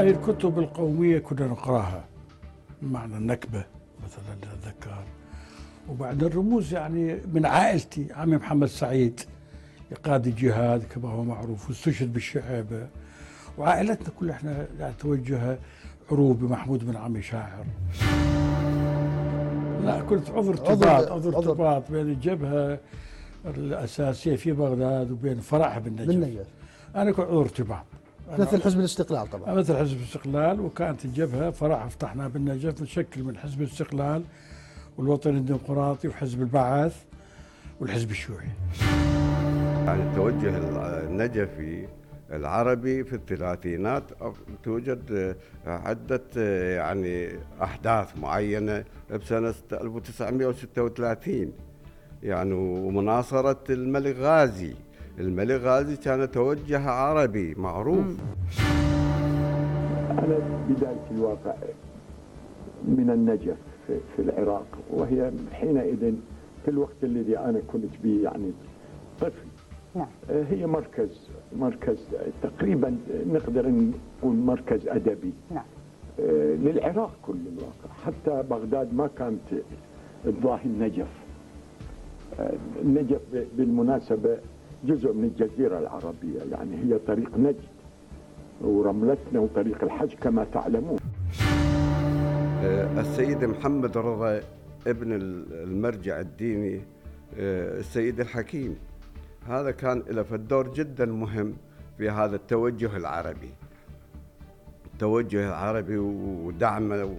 هاي الكتب القومية كنا نقراها. معنى النكبة مثلا أتذكر وبعد الرموز يعني من عائلتي عمي محمد سعيد قائد الجهاد كما هو معروف واستشهد بالشعابة وعائلتنا كلها إحنا يعني توجه عروبي محمود بن عمي شاعر. لا كنت عذر ارتباط عذر ارتباط بين الجبهة الأساسية في بغداد وبين فرعها بالنجف. بالنجف. أنا كنت عذر ارتباط مثل حزب الاستقلال طبعا. مثل حزب الاستقلال وكانت الجبهة فرع فتحناه بالنجف متشكل من حزب الاستقلال والوطن الديمقراطي وحزب البعث والحزب الشيوعي. يعني التوجه النجفي العربي في الثلاثينات توجد عدة يعني أحداث معينة بسنة 1936 يعني ومناصرة الملك غازي الملك غازي كان توجه عربي معروف. أنا بداية الواقع من النجف في العراق وهي حينئذ في الوقت الذي أنا كنت به يعني طفل. نعم. هي مركز مركز تقريبا نقدر نقول مركز أدبي. نعم. للعراق كل الواقع. حتى بغداد ما كانت تضاهي النجف. النجف بالمناسبة جزء من الجزيرة العربية يعني هي طريق نجد ورملتنا وطريق الحج كما تعلمون. آه، السيد محمد رضا ابن المرجع الديني آه، السيد الحكيم. هذا كان له الدور جدا مهم في هذا التوجه العربي. التوجه العربي ودعمه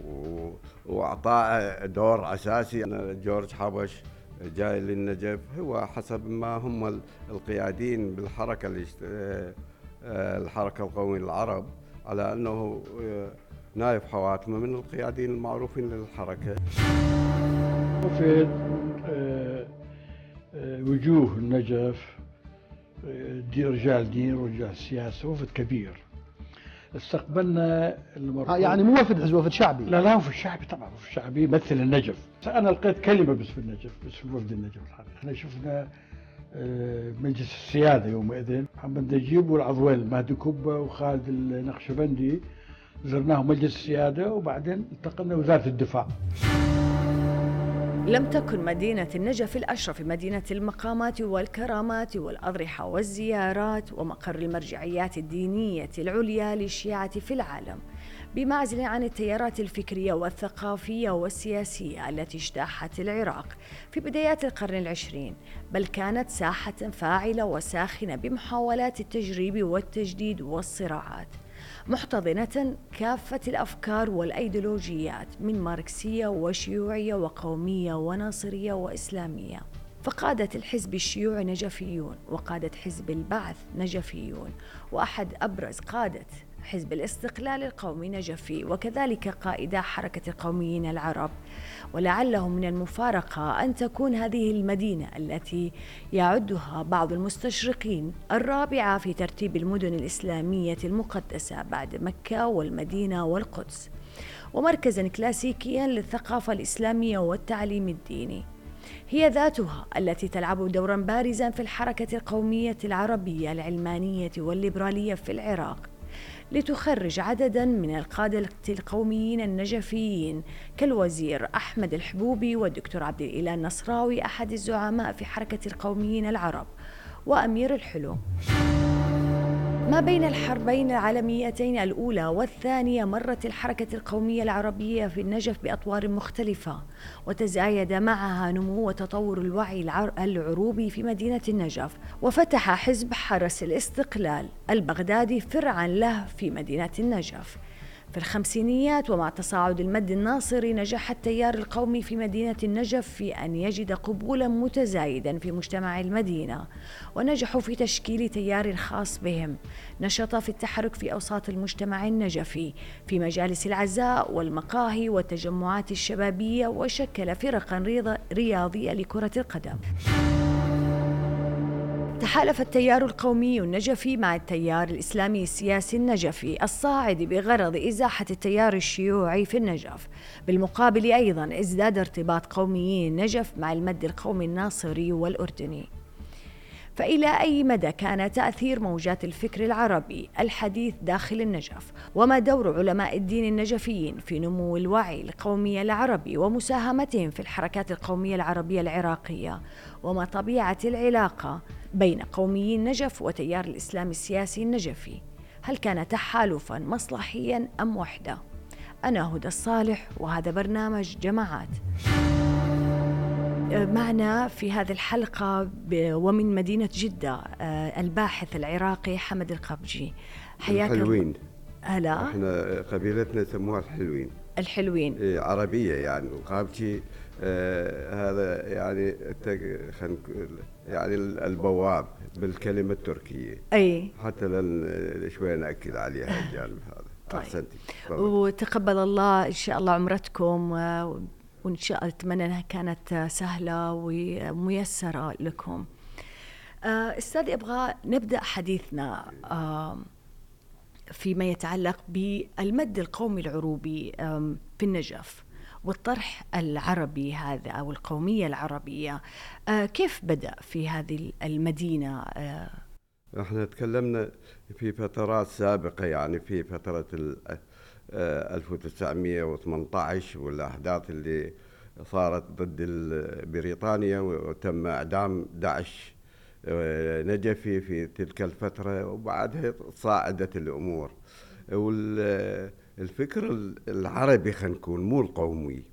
واعطائه دور أساسي. جورج حبش جاي للنجف. هو حسب ما هم القيادين بالحركة آه، الحركة القومية للعرب على أنه نايف حواتمه من القيادين المعروفين للحركة. وفي آه، آه، وجوه النجف آه، دي رجال دين ورجال سياسة وفد كبير. استقبلنا آه يعني مو وفد حزب وفد شعبي. لا لا وفد شعبي طبعا وفد شعبي يمثل النجف. أنا لقيت كلمة بس في النجف بس في وفد النجف الحقيقة إحنا شفنا مجلس السيادة يومئذ. محمد نجيب والعضويل مهدي كبه وخالد النقشبندي. زرناه مجلس السيادة وبعدين التقينا وزارة الدفاع. لم تكن مدينة النجف الأشرف مدينة المقامات والكرامات والأضرحة والزيارات ومقر المرجعيات الدينية العليا للشيعة في العالم بمعزل عن التيارات الفكرية والثقافية والسياسية التي اجتاحت العراق في بدايات القرن العشرين بل كانت ساحة فاعلة وساخنة بمحاولات التجريب والتجديد والصراعات. محتضنة كافة الأفكار والأيديولوجيات من ماركسية وشيوعية وقومية وناصرية وإسلامية. فقادة الحزب الشيوعي نجفيون وقادة حزب البعث نجفيون وأحد أبرز قادة حزب الاستقلال القومي نجفي وكذلك قائدا حركة القوميين العرب. ولعله من المفارقة أن تكون هذه المدينة التي يعدها بعض المستشرقين الرابعة في ترتيب المدن الإسلامية المقدسة بعد مكة والمدينة والقدس ومركزا كلاسيكيا للثقافة الإسلامية والتعليم الديني. هي ذاتها التي تلعب دورا بارزا في الحركة القومية العربية العلمانية والليبرالية في العراق. لتخرج عددا من القادة القوميين النجفيين كالوزير أحمد الحبوبي والدكتور عبد الإله النصراوي أحد الزعماء في حركة القوميين العرب وأمير الحلو. ما بين الحربين العالميتين الأولى والثانية مرت الحركة القومية العربية في النجف بأطوار مختلفة وتزايد معها نمو وتطور الوعي العروبي في مدينة النجف وفتح حزب حرس الاستقلال البغدادي فرعا له في مدينة النجف. في الخمسينيات ومع تصاعد المد الناصري نجح التيار القومي في مدينة النجف في أن يجد قبولا متزايدا في مجتمع المدينة ونجحوا في تشكيل تيار خاص بهم. نشط في التحرك في أوساط المجتمع النجفي في مجالس العزاء والمقاهي والتجمعات الشبابية وشكل فرقا رياضية لكرة القدم. تحالف التيار القومي النجفي مع التيار الإسلامي السياسي النجفي الصاعد بغرض إزاحة التيار الشيوعي في النجف. بالمقابل أيضا ازداد ارتباط قوميي النجف مع المد القومي الناصري والأردني. فإلى أي مدى كان تأثير موجات الفكر العربي الحديث داخل النجف؟ وما دور علماء الدين النجفيين في نمو الوعي القومي العربي ومساهمتهم في الحركات القومية العربية العراقية؟ وما طبيعة العلاقة بين قوميي النجف وتيار الإسلام السياسي النجفي هل كان تحالفا مصلحيا أم وحدة؟ أنا هدى الصالح وهذا برنامج جماعات. معنا في هذه الحلقة ومن مدينة جدة آه، الباحث العراقي حمد القبجي. حياك الحلوين. هلا. إحنا قبيلتنا يسموها الحلوين. الحلوين. إيه عربية يعني القابجي هذا يعني يعني البواب بالكلمة التركية. أي. حتى لن شوي نأكد عليها الجانب هذا. طيب. أحسنتي. وتقبل الله إن شاء الله عمرتكم وإن شاء الله أتمنى أنها كانت سهلة وميسرة لكم. آه، أستاذ أبغى نبدأ حديثنا فيما يتعلق بالمد القومي العروبي في النجف. والطرح العربي هذا أو القومية العربية. آه، كيف بدأ في هذه المدينة؟ آه، إحنا تكلمنا في فترات سابقة يعني في فترة 1918 والأحداث اللي صارت ضد بريطانيا وتم إعدام داعش آه، نجفي في تلك الفترة وبعدها صاعدت الأمور. والفكر العربي خلينا نقول مو القومي.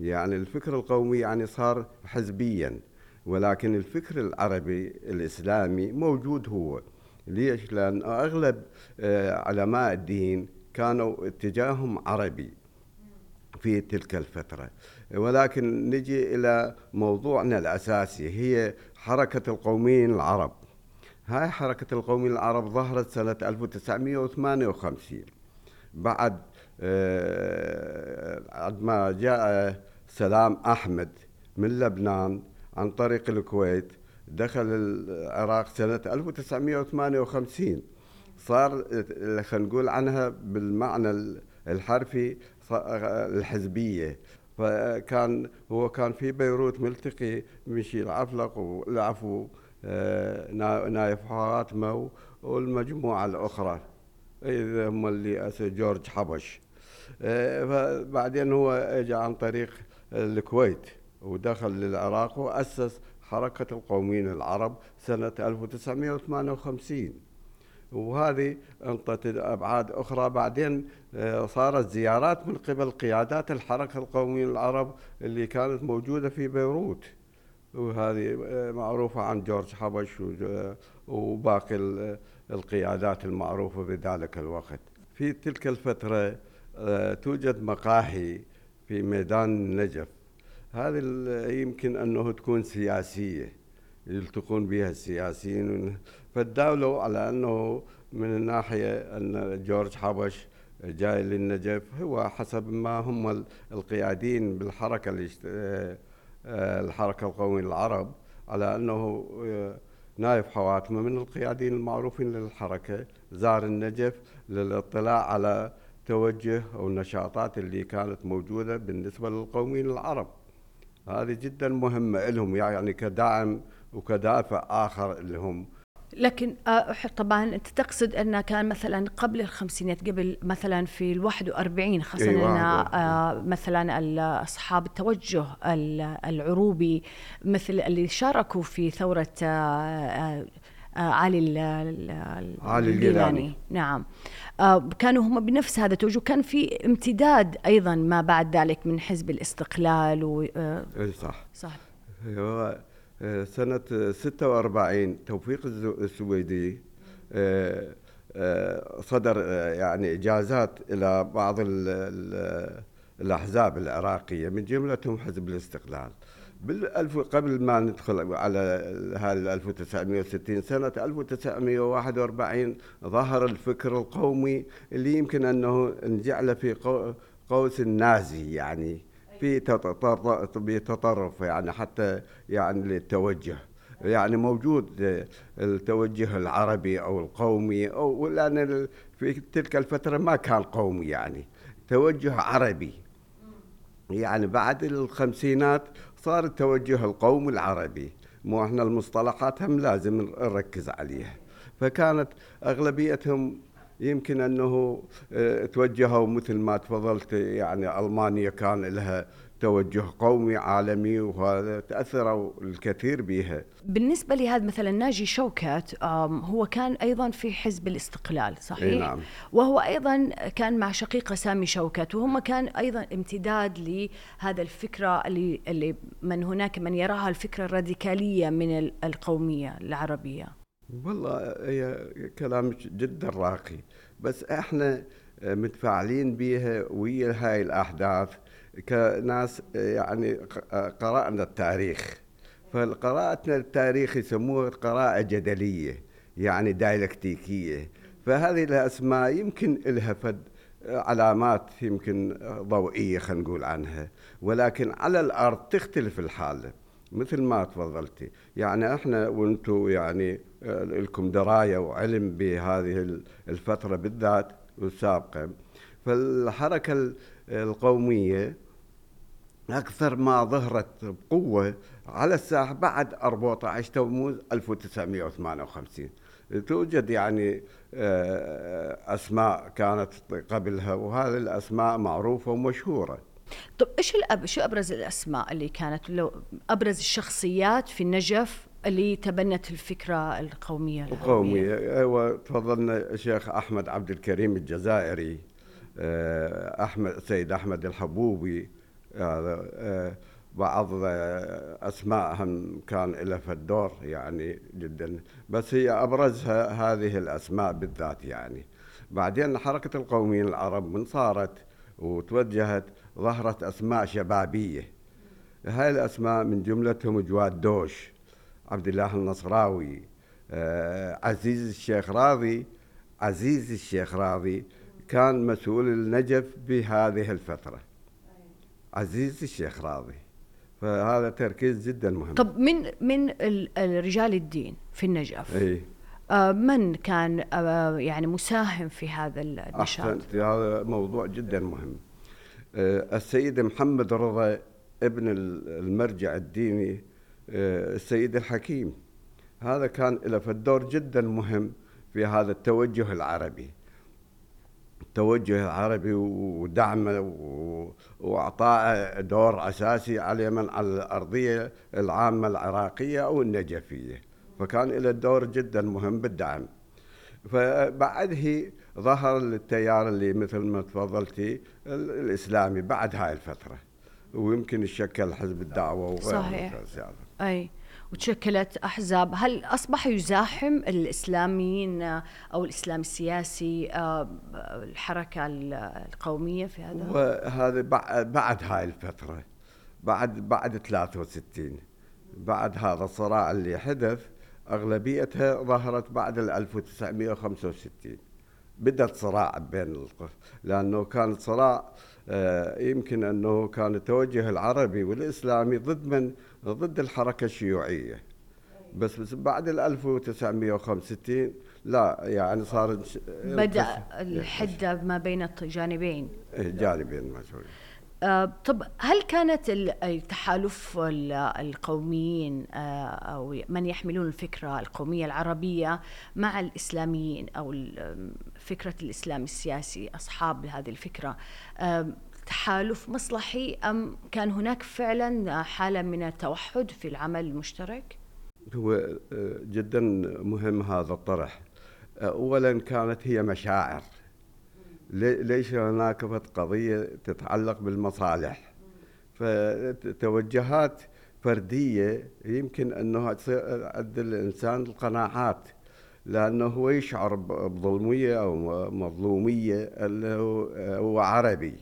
يعني الفكر القومي يعني صار حزبيا ولكن الفكر العربي الإسلامي موجود هو. ليش؟ لأن أغلب آه، علماء الدين كانوا اتجاههم عربي في تلك الفترة. ولكن نجي إلى موضوعنا الأساسي هي حركة القوميين العرب. هاي حركة القوميين العرب ظهرت سنة 1958 بعد آه، ما جاء سلام أحمد من لبنان عن طريق الكويت دخل العراق سنة 1958 صار خلينا نقول عنها بالمعنى الحرفي الحزبية. فكان هو كان في بيروت ملتقي مشي العفلق والعفو آه، نايف حاتمه والمجموعة الأخرى. هم اللي جورج حبش. آه، فبعدين هو اجى عن طريق الكويت ودخل للعراق وأسس حركة القوميين العرب سنة 1958 وهذه أنطت أبعاد أخرى. بعدين آه، صارت زيارات من قبل قيادات الحركة القوميه العرب اللي كانت موجودة في بيروت. وهذه آه، معروفة عن جورج حبش وباقي القيادات المعروفة بذلك الوقت. في تلك الفترة توجد مقاهي في ميدان النجف هذه يمكن أنه تكون سياسية يلتقون بها السياسيين. فالدولة على أنه من الناحية أن جورج حبش جاي للنجف هو حسب ما هم القيادين بالحركة آه، الحركة القومية العرب على أنه آه، نايف حواتمة من القيادين المعروفين للحركة زار النجف للاطلاع على توجه أو النشاطات اللي كانت موجودة بالنسبة للقوميين العرب. هذه جدا مهمة لهم يعني كداعم وكدافع آخر اللي هم. لكن آه، طبعا أنت تقصد انه كان مثلا قبل الخمسينات قبل مثلا في ال 41 خاصه أيوة أن مثلا أصحاب التوجه العروبي مثل اللي شاركوا في ثورة آه، آه، علي علي الجيلاني نعم. كانوا هم بنفس هذا التوجه كان في امتداد أيضا ما بعد ذلك من حزب الاستقلال و إي صح. صح. هو سنة 46 توفيق السويدي آه، آه، صدر آه، يعني إجازات إلى بعض الأحزاب العراقية من جملتهم حزب الاستقلال. بالألف قبل ما ندخل على هال 1960 سنة 1941 ظهر الفكر القومي اللي يمكن أنه نجعله في قوس النازي يعني في تطرف يعني حتى يعني للتوجه. يعني موجود التوجه العربي أو القومي أو لأن في تلك الفترة ما كان قومي يعني توجه عربي. يعني بعد الخمسينات صار التوجه القومي العربي. مو إحنا المصطلحات هم لازم نركز عليها. فكانت أغلبيتهم يمكن أنه آه، توجهوا مثل ما تفضلت يعني ألمانيا كان لها توجه قومي عالمي وهذا تأثروا الكثير بها. بالنسبة لهذا مثلا ناجي شوكت هو كان أيضا في حزب الاستقلال صحيح؟ نعم. وهو أيضا كان مع شقيقه سامي شوكت وهم كان أيضا امتداد لهذا الفكرة اللي اللي من هناك من يراها الفكرة الراديكالية من القومية العربية. والله هي كلام جدا راقي بس إحنا متفاعلين بها ويا هاي الأحداث كناس يعني قرأنا التاريخ. فقراءتنا التاريخ يسموها قراءة جدلية يعني دايلكتيكية. فهذه الأسماء يمكن لها فد علامات يمكن ضوئية خلينا نقول عنها. ولكن على الأرض تختلف الحالة مثل ما تفضلتي. يعني إحنا وأنتم يعني لكم دراية وعلم بهذه الفترة بالذات والسابقة. فالحركة القومية أكثر ما ظهرت بقوة على الساحة بعد 14 تموز 1958 توجد يعني أسماء كانت قبلها وهذه الأسماء معروفة ومشهورة. طب إيش الأب شو أبرز الأسماء اللي كانت؟ لو أبرز الشخصيات في النجف اللي تبنت الفكرة القومية القومية أيوه تفضلنا الشيخ أحمد عبد الكريم الجزائري. أحمد سيد أحمد الحبوبي هذا بعض أسمائهم كان لها في الدور يعني جدا بس هي ابرزها هذه الأسماء بالذات يعني. بعدين حركة القوميين العرب من صارت وتوجهت ظهرت أسماء شبابية. هاي الأسماء من جملتهم جواد دوش عبد الله النصراوي عزيز الشيخ راضي عزيز الشيخ راضي كان مسؤول النجف بهذه الفترة. عزيز الشيخ راضي فهذا تركيز جدا مهم. طب من من رجال الدين في النجف إي. آه من كان آه يعني مساهم في هذا النشاط؟ أحسنت. هذا موضوع جدا مهم. آه السيد محمد رضا ابن المرجع الديني السيد الحكيم. هذا كان له دور جدا مهم في هذا التوجه العربي. التوجه العربي ودعمه واعطائه دور أساسي على من على الأرضية العامة العراقية أو النجفية. فكان له دور جدا مهم بالدعم. فبعده ظهر التيار اللي مثل ما تفضلتي الإسلامي بعد هاي الفترة. ويمكن يشكل حزب الدعوة وغيره صحيح. أي. وتشكلت أحزاب. هل أصبح يزاحم الإسلاميين أو الإسلام السياسي الحركة القومية في هذا؟ وهذا بعد هاي الفترة بعد بعد 63 بعد هذا الصراع اللي حدث أغلبيتها ظهرت بعد 1965 بدأت صراع بين لأنه كان صراع يمكن أنه كان التوجه العربي والإسلامي ضد من؟ ضد الحركة الشيوعية. بس بس بعد ال 1965 لا يعني صار بدأ الحده ما بين الجانبين جانبين. مسؤولين آه طب هل كانت التحالف القوميين آه أو من يحملون الفكرة القومية العربية مع الإسلاميين أو فكرة الإسلام السياسي أصحاب هذه الفكرة؟ آه تحالف مصلحي أم كان هناك فعلا حالة من التوحد في العمل المشترك؟ هو جدا مهم هذا الطرح. اولا كانت هي مشاعر. ليش هناك قضية تتعلق بالمصالح؟ فتوجهات فردية يمكن أنه تصير عند الإنسان القناعات لأنه هو يشعر بظلمية أو مظلومية اللي هو عربي.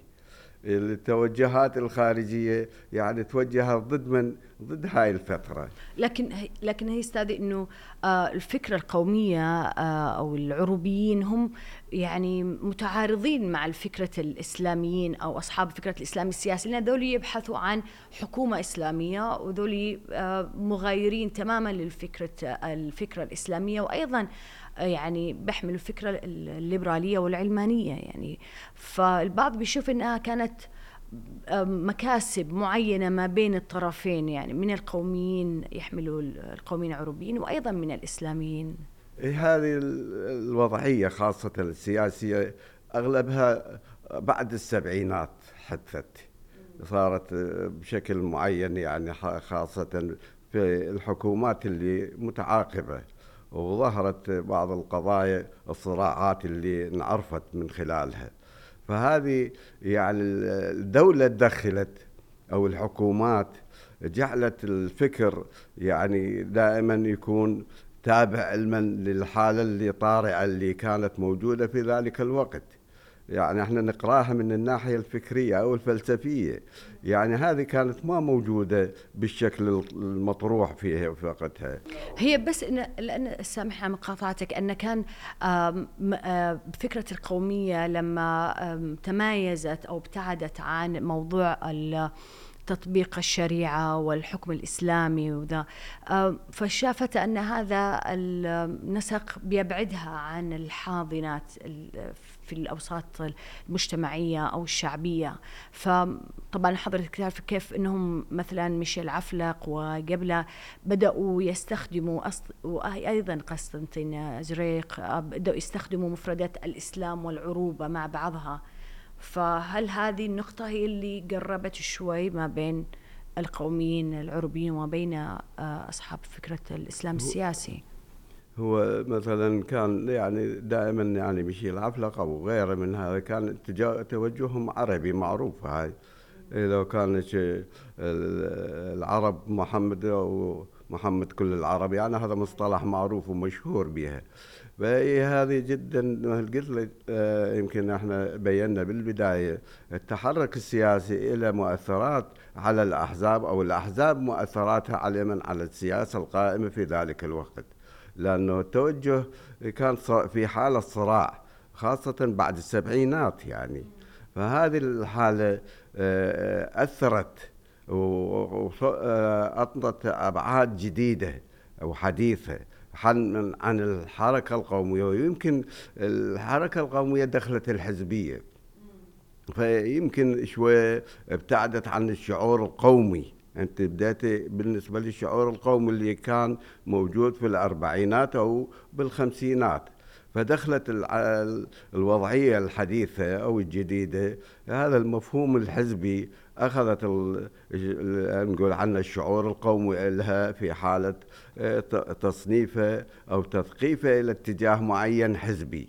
التوجهات الخارجية يعني توجهت ضد من؟ ضد هاي الفترة. لكن لكن هي استاذي إنه آه الفكرة القومية آه أو العروبيين هم يعني متعارضين مع الفكرة الإسلاميين أو أصحاب فكره الاسلام السياسي لأن ذول يبحثوا عن حكومة إسلامية وذول آه مغايرين تماما للفكرة الفكرة الإسلامية. وأيضا يعني بيحملوا الفكرة الليبرالية والعلمانية يعني. فالبعض بيشوف إنها كانت مكاسب معينة ما بين الطرفين يعني من القوميين يحملوا القوميين العربيين وأيضا من الإسلاميين. إيه، هذه الوضعية خاصة السياسية أغلبها بعد السبعينات حدثت. صارت بشكل معين يعني خاصة في الحكومات اللي متعاقبة. وظهرت بعض القضايا الصراعات اللي انعرفت من خلالها. فهذه يعني الدولة دخلت أو الحكومات جعلت الفكر يعني دائما يكون تابع علما للحالة اللي طارئة اللي كانت موجودة في ذلك الوقت. يعني إحنا نقراها من الناحية الفكرية أو الفلسفية. يعني هذه كانت ما موجودة بالشكل المطروح فيها في وقتها. هي بس إن لأن سامحنا مقاطعتك أن كان فكرة القومية لما تمايزت أو ابتعدت عن موضوع تطبيق الشريعة والحكم الإسلامي وذا. فشافت أن هذا النسق بيبعدها عن الحاضنات في الأوساط المجتمعية أو الشعبية. فطبعا حضرتك تعرف كيف أنهم مثلا ميشيل عفلق وقبله بدأوا يستخدموا وأيضا قسطنطين زريق بدأوا يستخدموا مفردات الإسلام والعروبة مع بعضها. فهل هذه النقطة هي اللي قربت شوي ما بين القوميين العربيين وما بين آه، أصحاب فكرة الإسلام السياسي؟ هو مثلا كان يعني دائما يعني مشي العفلق أو غيره من هذا كان توجههم عربي معروف هاي. لو كان العرب محمد أو محمد كل العرب يعني هذا مصطلح معروف ومشهور بها. فهي هذه جدا قلت لك آه، يمكن إحنا بينا بالبداية. التحرك السياسي له مؤثرات على الأحزاب أو الأحزاب مؤثراتها على من؟ على السياسة القائمة في ذلك الوقت. لأنه التوجه كان في حالة صراع خاصة بعد السبعينات يعني. فهذه الحالة آه، أثرت واعطت أبعاد جديدة وحديثة عن عن الحركة القومية ويمكن الحركة القومية دخلت الحزبية. فيمكن شوي ابتعدت عن الشعور القومي. أنت بديت بالنسبة للشعور القومي اللي كان موجود في الأربعينات أو بالخمسينات. فدخلت الوضعية الحديثة أو الجديدة هذا المفهوم الحزبي أخذت نقول عنه الشعور القومي لها في حالة آه، تصنيفه أو تثقيفه إلى اتجاه معين حزبي.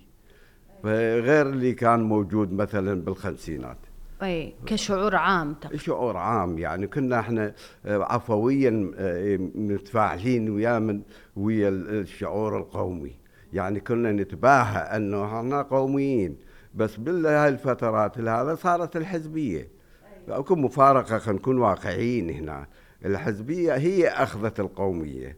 غير اللي كان موجود مثلا بالخمسينات. أي كشعور عام تقريبا. شعور عام يعني كنا إحنا آه، عفويا آه، متفاعلين ويا من ويا الشعور القومي. يعني كنا نتباهى أنه إحنا قوميين. بس بهاي الفترات هذا صارت الحزبية. اكو مفارقة خلينا نكون واقعيين هنا. الحزبية هي أخذت القومية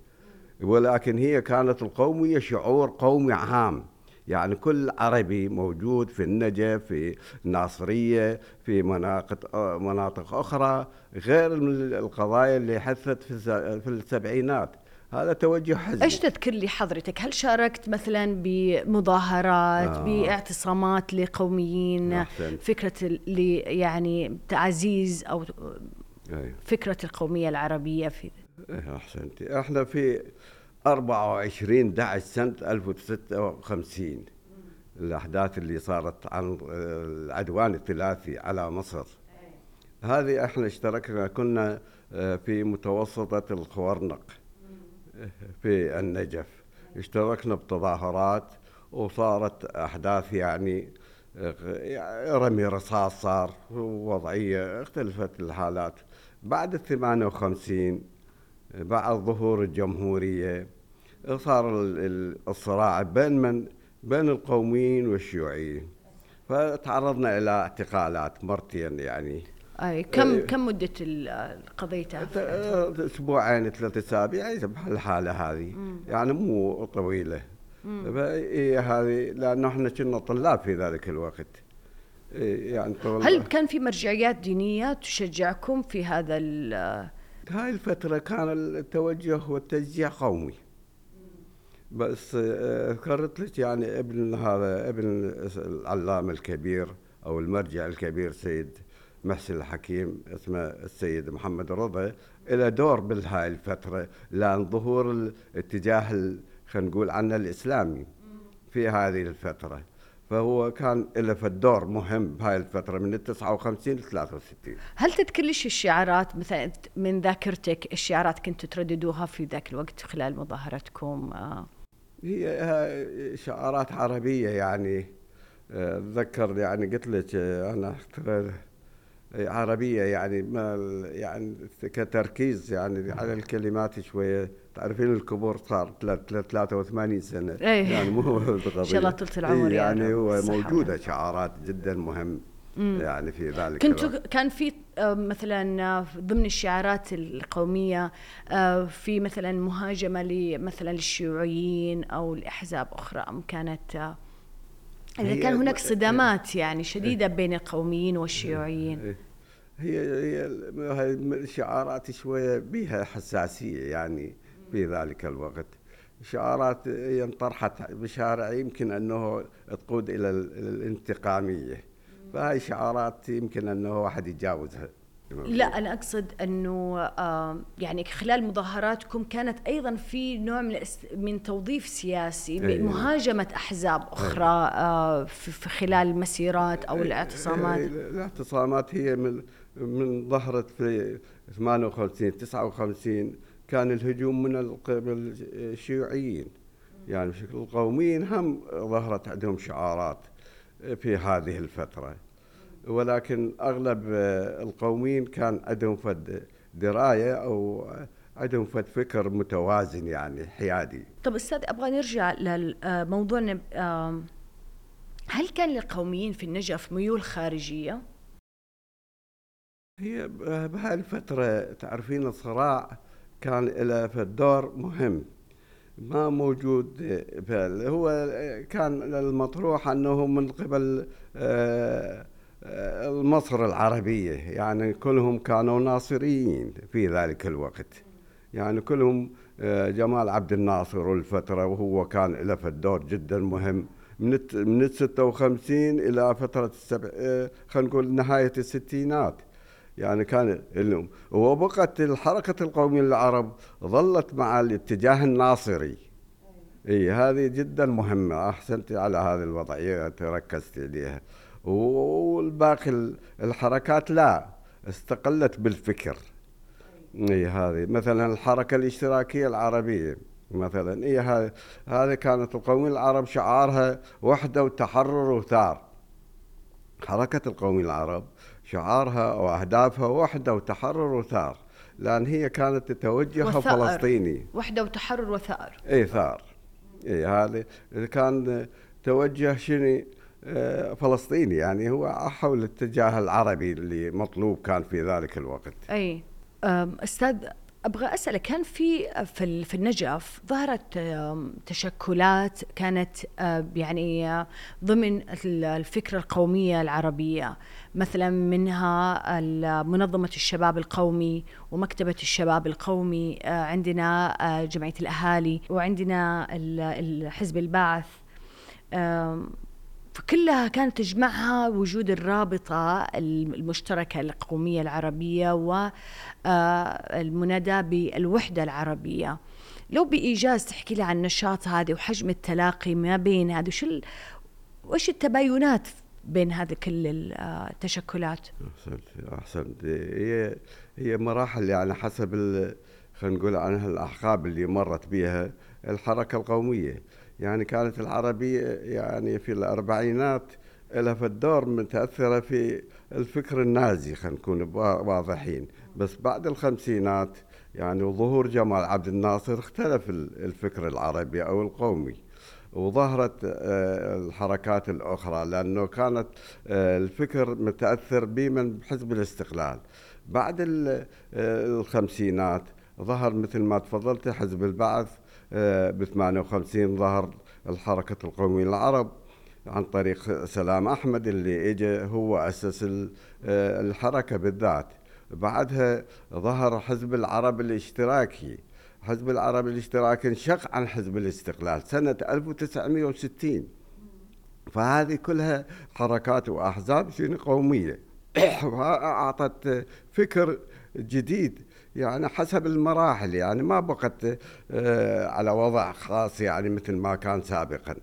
ولكن هي كانت القومية شعور قومي عام. يعني كل عربي موجود في النجف في الناصرية في مناطق مناطق أخرى غير القضايا اللي حثت في السبعينات. هذا توجه حزبي إيش تذكر لي حضرتك؟ هل شاركت مثلا بمظاهرات آه. باعتصامات لقوميين؟ أحسن. فكرة اللي يعني تعزيز أو أي. فكرة القومية العربية في إيه، احسنتي إحنا في 24 11 سنة 1056 الأحداث اللي صارت عن العدوان الثلاثي على مصر. هذه إحنا اشتركنا كنا آه، في متوسطة الخورنق في النجف. اشتركنا بتظاهرات وصارت أحداث يعني رمي رصاص صار وضعيه اختلفت الحالات. بعد ال 58 بعد ظهور الجمهورية صار الصراع بين من بين القوميين والشيوعيين. فتعرضنا إلى اعتقالات مرتين يعني. أي كم أي. كم مدة القضية أسبوعين ثلاث أسابيع الحالة هذه. يعني مو طويلة. فهي هذه لأنه إحنا كنا طلاب في ذلك الوقت. يعني هل كان في مرجعيات دينية تشجعكم في هذا هاي الفترة كان التوجه والتشجيع قومي. بس ذكرت لك يعني ابن هذا ابن العلامة الكبير أو المرجع الكبير سيد محسن الحكيم اسمه السيد محمد رضا له دور بهاي الفترة لأن ظهور الاتجاه خلينا نقول عنه الإسلامي في هذه الفترة فهو كان له دور مهم بهاي الفترة من ال 59 ل 63 هل تذكر ليش الشعارات مثلا من ذاكرتك الشعارات كنتوا ترددوها في ذاك الوقت خلال مظاهرتكم؟ آه. هي شعارات عربية يعني أتذكر يعني قلت لك أنا عربية يعني ما يعني كتركيز يعني على الكلمات شوية. تعرفين الكبور صار 83 سنة. أيه. يعني مو إن شاء الله طول العمر يعني, يعني هو موجودة شعارات جدا مهم مم. يعني في ذلك كنتوا كان في آه، مثلا آه، ضمن الشعارات القومية آه، في مثلا مهاجمة مثلا للشيوعيين أو لأحزاب أخرى أم كانت إذا كان هناك صدامات يعني شديدة بين القوميين والشيوعيين. هي هي الشعارات شوية بها حساسية يعني في ذلك الوقت. شعارات انطرحت بشارع يمكن أنه تقود إلى الانتقامية. فهي شعارات يمكن أنه واحد يتجاوزها. لا أنا أقصد أنه يعني خلال مظاهراتكم كانت أيضا في نوع من من توظيف سياسي أيه مهاجمة أحزاب أخرى أيه في خلال المسيرات أو الاعتصامات. الاعتصامات هي من من ظهرت في 58 59 كان الهجوم من الشيوعيين. يعني بشكل القوميين هم ظهرت عندهم شعارات في هذه الفترة. ولكن أغلب القوميين كان عندهم فد دراية أو عندهم فد فكر متوازن يعني حيادي. طب أستاذ أبغى نرجع لموضوعنا هل كان للقوميين في النجف ميول خارجية؟ هي بهاي الفترة تعرفين الصراع كان له دور مهم ما موجود هو كان المطروح أنه من قبل آه مصر العربية يعني كلهم كانوا ناصريين في ذلك الوقت. يعني كلهم آه، جمال عبد الناصر والفترة وهو كان له دور جدا مهم. من من ال 56 إلى فترة السبع آه، خلينا نقول نهاية الستينات. يعني كان وبقت الحركة القومية العرب ظلت مع الاتجاه الناصري. إي هذه جدا مهمة. أحسنت على هذه الوضعية تركزت عليها والباقي الحركات لا استقلت بالفكر. إي هذه مثلا الحركة الاشتراكية العربية مثلا. إي هذه هذه كانت القومية العرب شعارها وحدة وتحرر وثار. حركة القومية العرب شعارها وأهدافها وحدة وتحرر وثار. لأن هي كانت توجهها فلسطيني. وحدة وتحرر وثأر. إي ثار. إي هذه كان توجه شنو؟ فلسطيني يعني هو حول الاتجاه العربي اللي مطلوب كان في ذلك الوقت. أي أستاذ أبغى اسالك كان في في النجف ظهرت تشكلات كانت يعني ضمن الفكرة القومية العربية مثلا منها منظمة الشباب القومي ومكتبة الشباب القومي عندنا جمعية الأهالي وعندنا حزب البعث فكلها كانت تجمعها وجود الرابطة المشتركة القومية العربية والمناداة بالوحدة العربية. لو بإيجاز تحكي لي عن النشاط هذا وحجم التلاقي ما بين هذا وش وش التباينات بين هذه كل التشكلات؟ أحسنت أحسنت. هي هي مراحل يعني حسب خلينا نقول عنها الأحقاب اللي مرت بها الحركة القومية. يعني كانت العربية يعني في الأربعينات لها في الدور متأثرة في الفكر النازي خلينا نكون واضحين. بس بعد الخمسينات يعني وظهور جمال عبد الناصر اختلف الفكر العربي أو القومي وظهرت آه، الحركات الأخرى لأنه كانت آه، الفكر متأثر بمن بحزب الاستقلال. بعد آه، الخمسينات ظهر مثل ما تفضلت حزب البعث ب 58 ظهر الحركة القومية العرب عن طريق سلام أحمد اللي اجى هو أسس آه، الحركة بالذات. بعدها ظهر حزب العرب الاشتراكي. حزب العرب الاشتراكي انشق عن حزب الاستقلال سنة 1960 فهذه كلها حركات وأحزاب شنو قومية. وأعطت فكر جديد يعني حسب المراحل يعني ما بقت آه، على وضع خاص يعني مثل ما كان سابقا.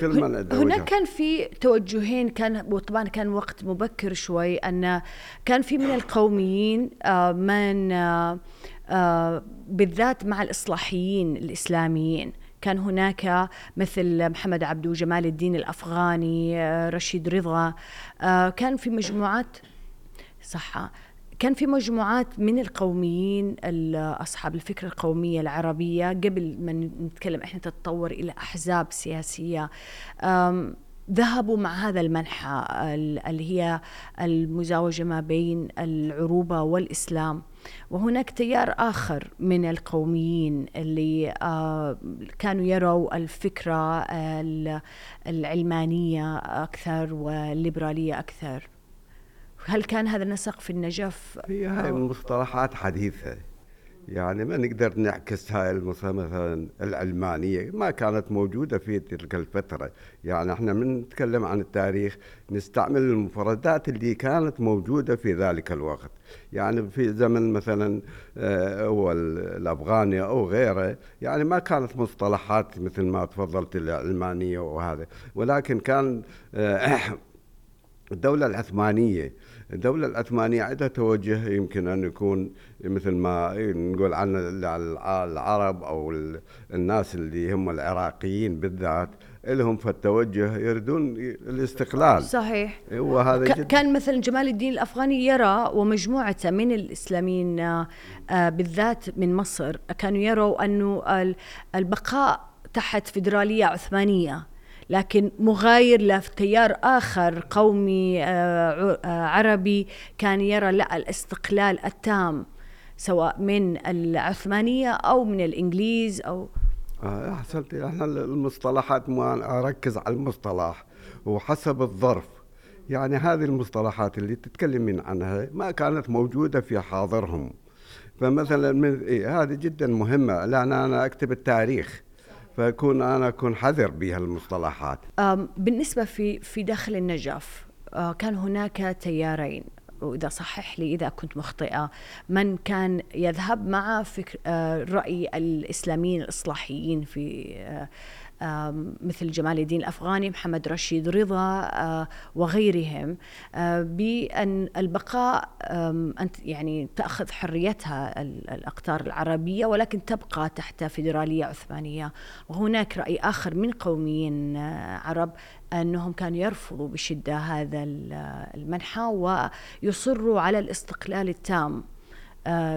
كل من هناك كان في توجهين كان وطبعا كان وقت مبكر شوي أن كان في من القوميين آه، من آه، بالذات مع الإصلاحيين الإسلاميين. كان هناك مثل محمد عبدو جمال الدين الأفغاني رشيد رضا كان في مجموعات صح كان في مجموعات من القوميين أصحاب الفكرة القومية العربية قبل ما نتكلم إحنا تتطور إلى أحزاب سياسية. ذهبوا مع هذا المنحى اللي هي المزاوجة ما بين العروبة والإسلام. وهناك تيار آخر من القوميين اللي كانوا يروا الفكرة العلمانية أكثر والليبرالية أكثر. هل كان هذا النسق في النجف؟ هي هاي مصطلحات حديثة. يعني ما نقدر نعكس هاي مثلا العلمانية ما كانت موجودة في تلك الفترة. يعني إحنا من نتكلم عن التاريخ نستعمل المفردات اللي كانت موجودة في ذلك الوقت. يعني في زمن مثلا آه، هو الأفغاني أو غيره يعني ما كانت مصطلحات مثل ما تفضلت العلمانية وهذا. ولكن كان آه، الدولة العثمانية الدولة العثمانية عندها توجه يمكن أن يكون مثل ما نقول عن العرب أو الناس اللي هم العراقيين بالذات لهم في التوجه يريدون الاستقلال. صحيح. وهذا كان مثلا جمال الدين الأفغاني يرى ومجموعته من الإسلاميين آه، بالذات من مصر كانوا يروا أنه البقاء تحت فيدرالية عثمانية. لكن مغاير لتيار آخر قومي آه، آه، عربي كان يرى لا الاستقلال التام سواء من العثمانية أو من الإنجليز أو آه أحسنت. إحنا المصطلحات ما أركز على المصطلح وحسب الظرف. يعني هذه المصطلحات اللي تتكلمين عنها ما كانت موجودة في حاضرهم. فمثلا من إيه هذه جدا مهمة. لأن أنا أكتب التاريخ. فأكون أنا أكون حذر بهالمصطلحات. بالنسبة في في داخل النجف آه، كان هناك تيارين. وإذا صحح لي إذا كنت مخطئة من كان يذهب مع فكر آه، رأي الإسلاميين الإصلاحيين في آه، مثل جمال الدين الأفغاني محمد رشيد رضا وغيرهم بأن البقاء أنت يعني تأخذ حريتها الأقطار العربية ولكن تبقى تحت فيدرالية عثمانية. وهناك رأي آخر من قوميين عرب أنهم كانوا يرفضوا بشدة هذا المنحى ويصروا على الاستقلال التام.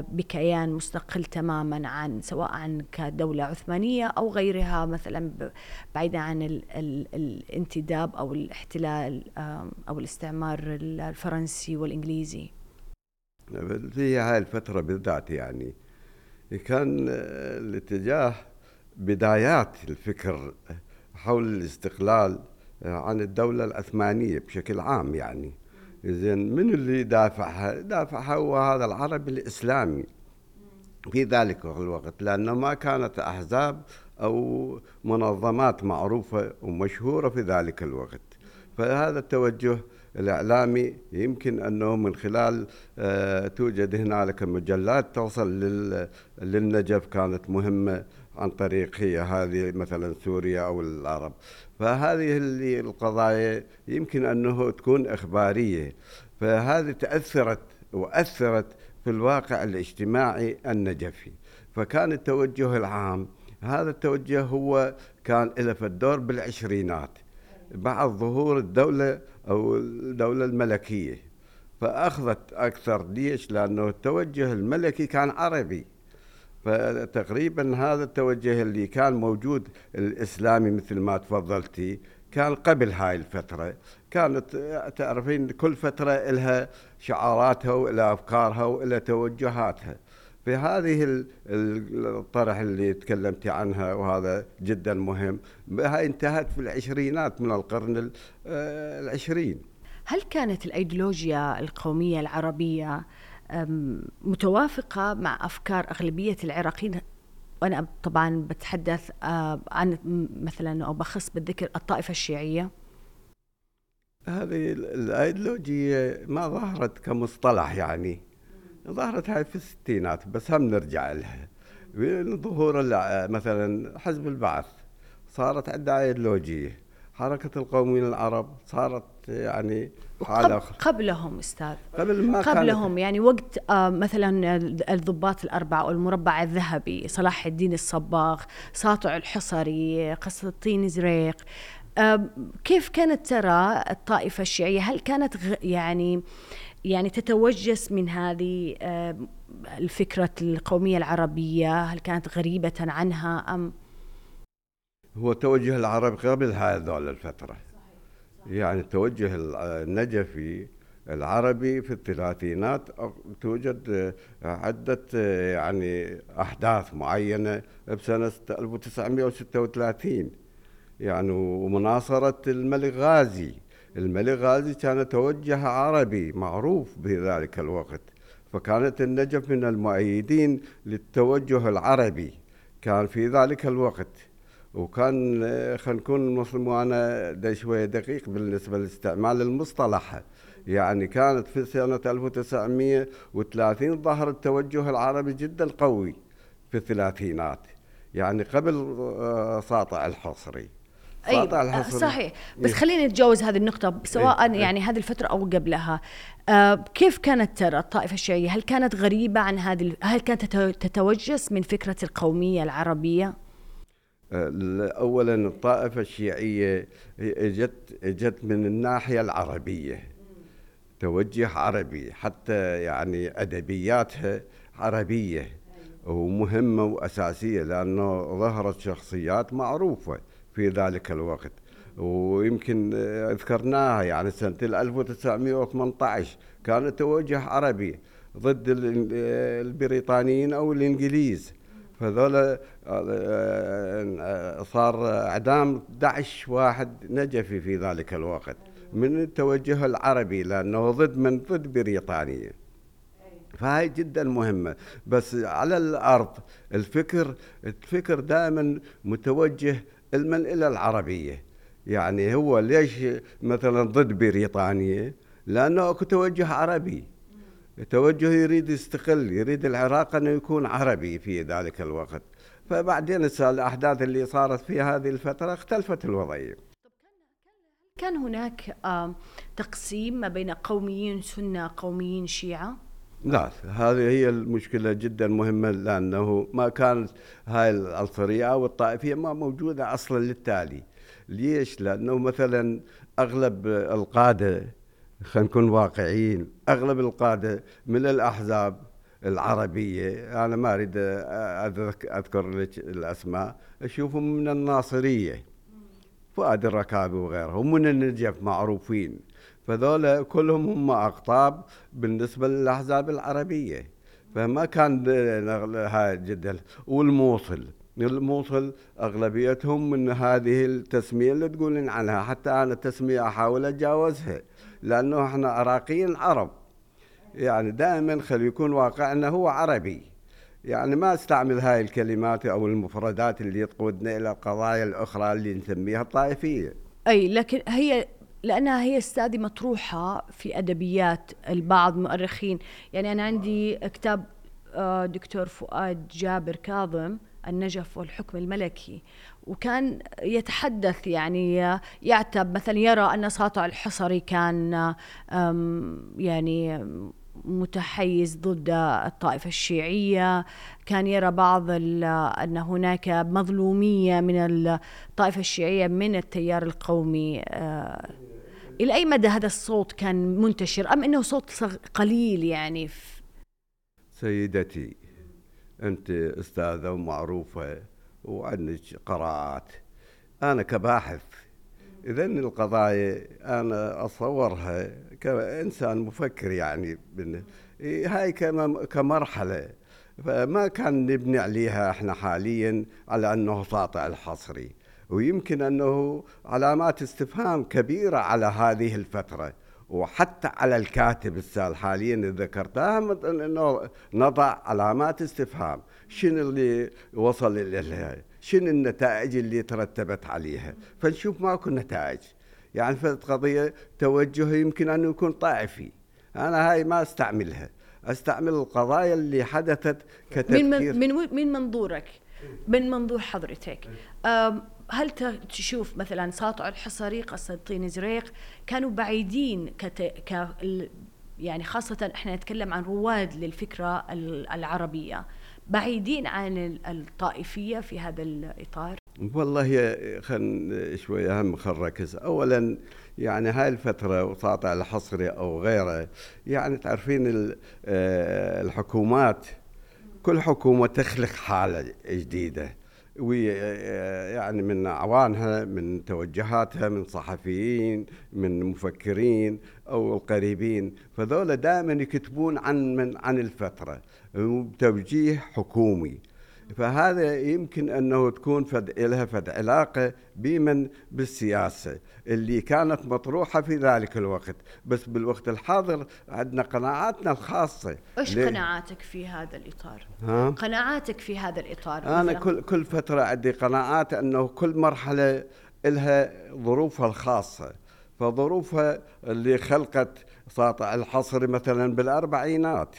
بكيان مستقل تماما عن سواء عن كدولة عثمانية أو غيرها مثلا بعيدا عن ال ال الانتداب أو الاحتلال أو الاستعمار الفرنسي والإنجليزي. في هاي الفترة بالذات يعني كان الاتجاه بدايات الفكر حول الاستقلال عن الدولة العثمانية بشكل عام يعني. زين من اللي دافعها؟ دافعها هو هذا العربي الإسلامي. في ذلك الوقت لأنه ما كانت أحزاب أو منظمات معروفة ومشهورة في ذلك الوقت. فهذا التوجه الإعلامي يمكن أنه من خلال آه توجد هنالك مجلات توصل للنجف كانت مهمة. عن طريق هي هذه مثلا سوريا أو العرب. فهذه اللي القضايا يمكن أنه تكون إخبارية. فهذه تأثرت وأثرت في الواقع الاجتماعي النجفي. فكان التوجه العام هذا التوجه هو كان له في الدور بالعشرينات بعد ظهور الدولة أو الدولة الملكية. فأخذت أكثر ليش لأنه التوجه الملكي كان عربي. فتقريبا هذا التوجه اللي كان موجود الإسلامي مثل ما تفضلتي كان قبل هاي الفترة. كانت تعرفين كل فترة لها شعاراتها وإلى أفكارها وإلى توجهاتها. في هذه الطرح اللي تكلمتي عنها وهذا جدا مهم. هاي انتهت في العشرينات من القرن العشرين. هل كانت الأيديولوجيا القومية العربية متوافقة مع أفكار أغلبية العراقيين. وأنا طبعا بتحدث عن مثلا أو بخص بالذكر الطائفة الشيعية. هذه الأيديولوجية ما ظهرت كمصطلح يعني. ظهرت هاي في الستينات بس هم نرجع لها. ظهور مثلا حزب البعث صارت عندها أيديولوجية. حركة القوميين العرب صارت يعني حالة قبلهم أستاذ. قبل ما قبلهم يعني وقت آه مثلا الضباط الأربعة أو المربع الذهبي صلاح الدين الصباغ ساطع الحصري قسطين زريق آه كيف كانت ترى الطائفة الشيعية؟ هل كانت يعني يعني تتوجس من هذه آه الفكرة القومية العربية؟ هل كانت غريبة عنها أم؟ هو توجه العرب قبل هذول الفترة. يعني التوجه النجفي العربي في الثلاثينات توجد عدة يعني أحداث معينة بسنة 1936 يعني ومناصرة الملك غازي. الملك غازي كان توجه عربي معروف بذلك الوقت. فكانت النجف من المؤيدين للتوجه العربي. كان في ذلك الوقت. وكان خلينا نكون وأنا ده شوية دقيق بالنسبة لاستعمال المصطلح. يعني كانت في سنة 1930 ظهر التوجه العربي جدا قوي في الثلاثينات. يعني قبل آه، ساطع الحصري. ساطع الحصري. صحيح. بس خلينا نتجاوز هذه النقطة سواء إيه؟ يعني هذه الفترة أو قبلها. آه كيف كانت ترى الطائفة الشيعية؟ هل كانت غريبة عن هذه هل كانت تتوجس من فكرة القومية العربية؟ اولا الطائفة الشيعية إجت إجت من الناحية العربية توجه عربي حتى يعني أدبياتها عربية ومهمة وأساسية لأنه ظهرت شخصيات معروفة في ذلك الوقت. ويمكن ذكرناها يعني سنة 1918 كان توجه عربي ضد البريطانيين أو الإنجليز. فذول آه، آه، صار اعدام 11 واحد نجفي في ذلك الوقت من التوجه العربي لأنه ضد من؟ ضد بريطانيا فهاي جدا مهمة. بس على الأرض الفكر الفكر دائما متوجه من إلى العربية. يعني هو ليش مثلا ضد بريطانيا لأنه أكو توجه عربي. توجه يريد يستقل يريد العراق أن يكون عربي في ذلك الوقت. فبعدين الأحداث اللي صارت في هذه الفترة اختلفت الوضعية. كان هناك تقسيم ما بين قوميين سنة قوميين شيعة؟ لا هذه هي المشكلة جدا مهمة لأنه ما كانت هاي العنصرية أو الطائفية ما موجودة أصلا للتالي. ليش؟ لأنه مثلا أغلب القادة خلينا نكون واقعيين. أغلب القادة من الأحزاب العربية أنا ما أريد أذكر لك الأسماء أشوفهم من الناصرية. فؤاد الركابي وغيرهم من النجف معروفين. فذولا كلهم هم اقطاب بالنسبة للأحزاب العربية. فما كان هاي جدا والموصل. الموصل أغلبيتهم من هذه التسمية اللي تقولين عنها. حتى أنا التسميه أحاول أتجاوزها. لأنه إحنا عراقيين عرب. يعني دائما خلي يكون واقعنا هو عربي. يعني ما أستعمل هاي الكلمات أو المفردات اللي تقودنا إلى القضايا الأخرى اللي نسميها الطائفية. أي لكن هي لأنها هي استاذي مطروحة في أدبيات البعض مؤرخين. يعني أنا عندي كتاب آه، دكتور فؤاد جابر كاظم النجف والحكم الملكي. وكان يتحدث يعني يعتب مثلا يرى أن ساطع الحصري كان يعني متحيز ضد الطائفة الشيعية. كان يرى بعض أن هناك مظلومية من الطائفة الشيعية من التيار القومي آه، إلى أي مدى هذا الصوت كان منتشر؟ أم أنه صوت قليل يعني؟ سيدتي أنت أستاذة ومعروفة وعندك قراءات. أنا كباحث إذا القضايا أنا أصورها كإنسان مفكر يعني هاي كمرحلة. فما كان نبني عليها إحنا حاليا على أنه ساطع الحصري. ويمكن أنه علامات استفهام كبيرة على هذه الفترة. وحتى على الكاتب السال حاليا ذكرتها إنه نضع علامات استفهام. شنو اللي وصل لها شنو النتائج اللي ترتبت عليها؟ فنشوف ماكو نتائج. يعني في قضيه توجه يمكن أن يكون طائفي. أنا هاي ما أستعملها. أستعمل القضايا اللي حدثت كتفكير. من من من منظورك؟ من منظور حضرتك. هل تشوف مثلا ساطع الحصري قصة طين زريق كانوا بعيدين كت... ك... يعني خاصة إحنا نتكلم عن رواد للفكرة العربية. بعيدين عن الطائفية في هذا الإطار؟ والله خل شوي أهم خل نركز أولا يعني هاي الفترة وساطع الحصري أو غيره يعني تعرفين آه، الحكومات كل حكومة تخلق حالة جديدة. ويعني من أعوانها من توجهاتها من صحفيين من مفكرين أو القريبين. فذولا دائما يكتبون عن من عن الفترة. بتوجيه حكومي. فهذا يمكن أنه تكون فد لها فد علاقة بمن؟ بالسياسة اللي كانت مطروحة في ذلك الوقت. بس بالوقت الحاضر عندنا قناعاتنا الخاصة. إيش قناعاتك في هذا الإطار؟ ها؟ قناعاتك في هذا الإطار أنا؟ كل كل فترة عندي قناعات أنه كل مرحلة لها ظروفها الخاصة. فظروفها اللي خلقت ساطع الحصري مثلا بالأربعينات.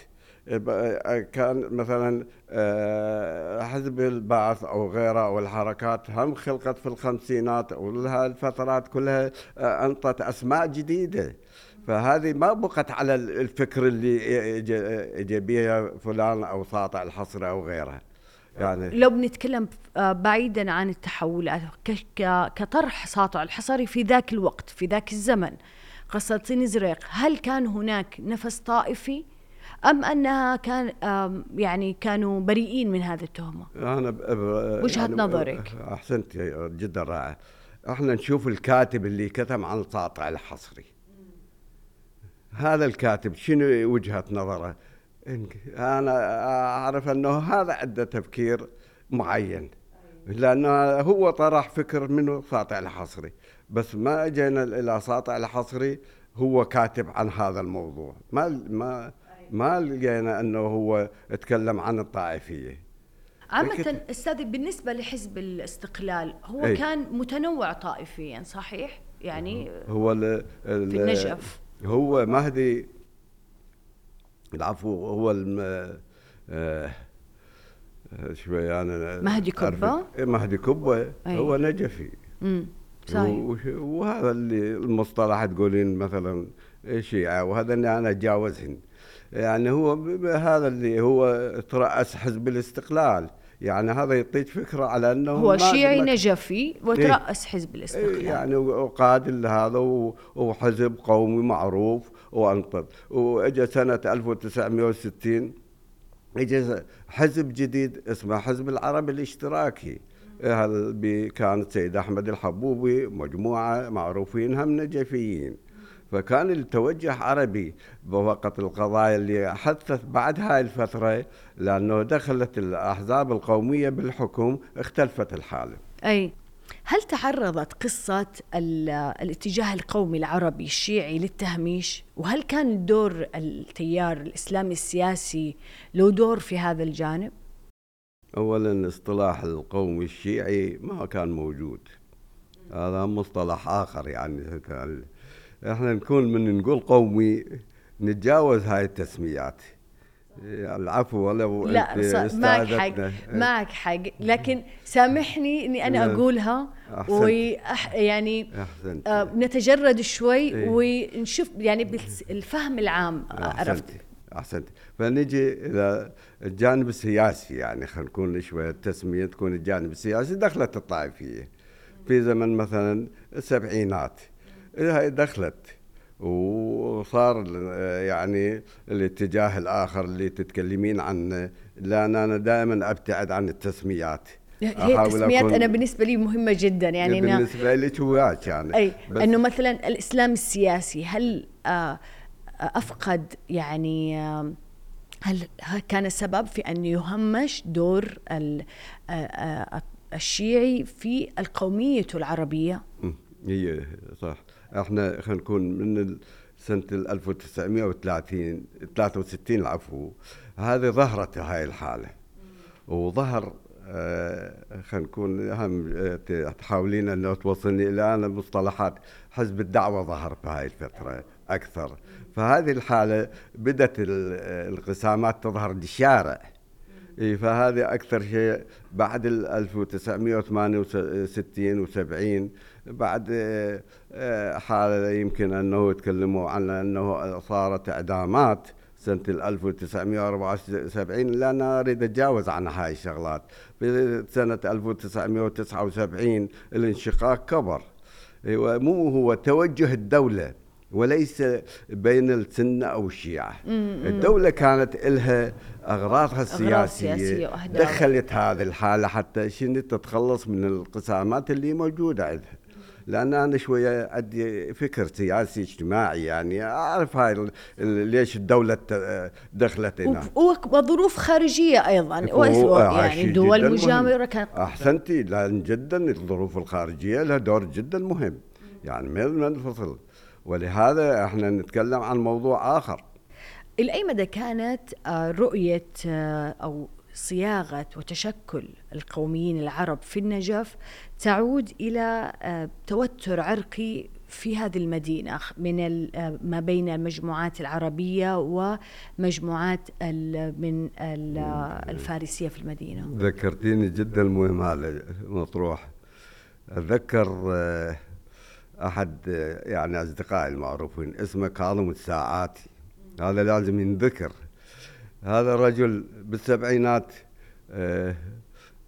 كان مثلا آه، حزب البعث أو غيره أو الحركات هم خلقت في الخمسينات ولها الفترات كلها آه، أنطت أسماء جديدة. فهذه ما بقت على الفكر اللي بها فلان أو ساطع الحصر أو غيره. يعني لو بنتكلم آه، بعيدا عن التحولات كطرح ساطع الحصري في ذاك الوقت في ذاك الزمن قصة زريق هل كان هناك نفس طائفي؟ أم أنها كان يعني كانوا بريئين من هذه التهمة؟ أنا وجهة يعني نظرك؟ أحسنت جدا رائع. إحنا نشوف الكاتب اللي كتب عن القاطع الحصري. هذا الكاتب شنو وجهة نظره؟ أنا أعرف أنه هذا عنده تفكير معين لأنه هو طرح فكر منه ساطع الحصري. بس ما اجينا إلى ساطع الحصري هو كاتب عن هذا الموضوع. ما ما ما لقينا أنه هو اتكلم عن الطائفية. عامة أستاذ بالنسبة لحزب الاستقلال هو أي. كان متنوع طائفيا صحيح؟ يعني هو ال ال في النجف. هو مهدي العفو هو الم آه شوي أنا مهدي كبة؟ إيه، مهدي كبة. هو نجفي. امم صحيح. وهذا اللي المصطلح تقولين مثلا شيعة وهذا اللي أنا أتجاوزهن. يعني هو هذا اللي هو ترأس حزب الاستقلال يعني هذا يعطيك فكرة على أنه هو شيعي نجفي وترأس إيه. حزب الاستقلال يعني وقاد لهذا وحزب قومي معروف وأنطب. وإجا سنة 1960 إجا حزب جديد اسمه حزب العرب الاشتراكي. كان السيد أحمد الحبوبي مجموعة معروفين هم نجفيين. فكان التوجه عربي بوقت القضايا اللي حدثت بعد هاي الفترة لأنه دخلت الأحزاب القومية بالحكم اختلفت الحالة. أي. هل تعرضت قصة الاتجاه القومي العربي الشيعي للتهميش؟ وهل كان دور التيار الإسلامي السياسي له دور في هذا الجانب؟ أولا اصطلاح القومي الشيعي ما كان موجود. هذا مصطلح آخر يعني إحنا نكون من نقول قومي نتجاوز هاي التسميات. العفو ولو لا معك حق معك حق. لكن سامحني إني أنا أقولها ويعني يعني آه نتجرد شوي إيه؟ ونشوف يعني بالفهم العام عرفت. أحسنت. فنجي إلى الجانب السياسي يعني خلينا نكون شوية التسمية تكون الجانب السياسي دخلت الطائفية. في زمن مثلا السبعينات. دخلت وصار يعني الاتجاه الآخر اللي تتكلمين عنه لأن أنا دائما أبتعد عن التسميات. هي التسميات أنا بالنسبة لي مهمة جدا يعني بالنسبة لي هواك يعني. أي إنه مثلا الإسلام السياسي هل آه، أفقد يعني آه، هل كان السبب في أن يهمش دور آه، الشيعي في القومية العربية؟ هي صح. إحنا خلينا نكون من سنة 1930 63 العفو. هذه ظهرت هاي الحالة. وظهر آه، خلينا نكون هم آه، تحاولين انه توصلني إلى أنا مصطلحات حزب الدعوة ظهر في هاي الفترة أكثر. فهذه الحالة بدأت الانقسامات تظهر بالشارع فهذه أكثر شيء بعد ال 1968 و70 بعد آه، حاله يمكن أنه يتكلموا عن أنه صارت إعدامات سنة 1974 لا أنا أريد أتجاوز عن هاي الشغلات. في سنة 1979 الانشقاق كبر. مو هو توجه الدولة وليس بين السنة أو الشيعة. الدولة كانت لها أغراضها السياسية, سياسية دخلت هذه الحالة حتى شنو تتخلص من الانقسامات اللي موجودة عندها. لأن أنا شوية عندي فكر سياسي اجتماعي يعني أعرف هاي ليش الدولة دخلت هنا. وظروف خارجية أيضا يعني دول مجاوره كان أحسنتي لأن جدا الظروف الخارجية لها دور جدا مهم. يعني ما ننفصل ولهذا إحنا نتكلم عن موضوع آخر. إلى أي مدى كانت آه، رؤية آه، أو صياغة وتشكل القوميين العرب في النجف تعود إلى آه، توتر عرقي في هذه المدينة من آه، ما بين المجموعات العربية ومجموعات من الفارسية في المدينة. ذكرتيني جدا مهم هذا مطروح أتذكر آه، أحد يعني أصدقائي المعروفين اسمه كاظم الساعاتي. هذا لازم ينذكر. هذا الرجل بالسبعينات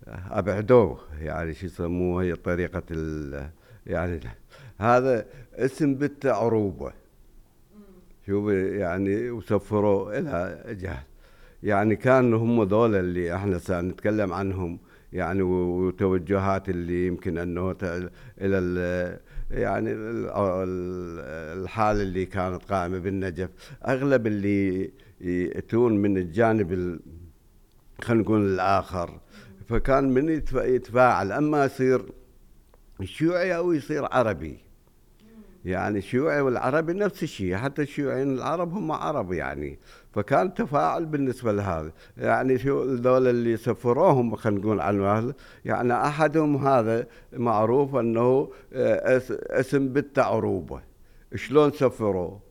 أبعدوه يعني شو يسموه هي طريقة يعني هذا اسم بنت عروبة. شوف يعني وسفروا إلى جهل. يعني كان هم ذول اللي إحنا سنتكلم عنهم يعني وتوجهات اللي يمكن أنه إلى يعني الحاله اللي كانت قائمة بالنجف. أغلب اللي يأتون من الجانب خلينا نقول الآخر. فكان من يتفاعل. أما يصير شيوعي أو يصير عربي. يعني الشيوعي والعربي نفس الشيء حتى الشيوعيين العرب هم عرب يعني. فكان تفاعل بالنسبة لهذا. يعني شو ذول اللي سفروهم خلينا نقول عنه يعني أحدهم هذا معروف أنه آه، اسم بالتعروبة. شلون سفروه؟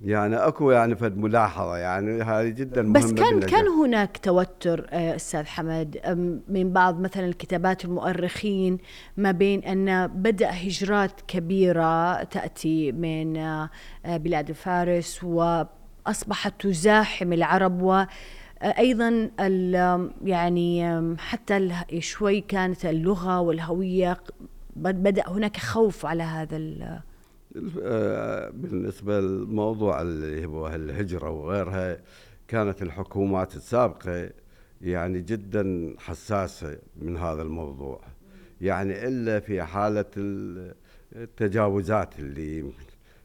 يعني أكو يعني فد ملاحظة يعني هذه جدا مهمة بس كان بالنجاح. كان هناك توتر آه، أستاذ حمد من بعض مثلا الكتابات المؤرخين ما بين أن بدأ هجرات كبيرة تأتي من آه، بلاد فارس وأصبحت تزاحم العرب و أيضا يعني حتى شوي كانت اللغة والهوية بدأ هناك خوف على هذا آه، بالنسبة للموضوع اللي هو الهجرة وغيرها كانت الحكومات السابقة يعني جدا حساسة من هذا الموضوع. يعني إلا في حالة التجاوزات اللي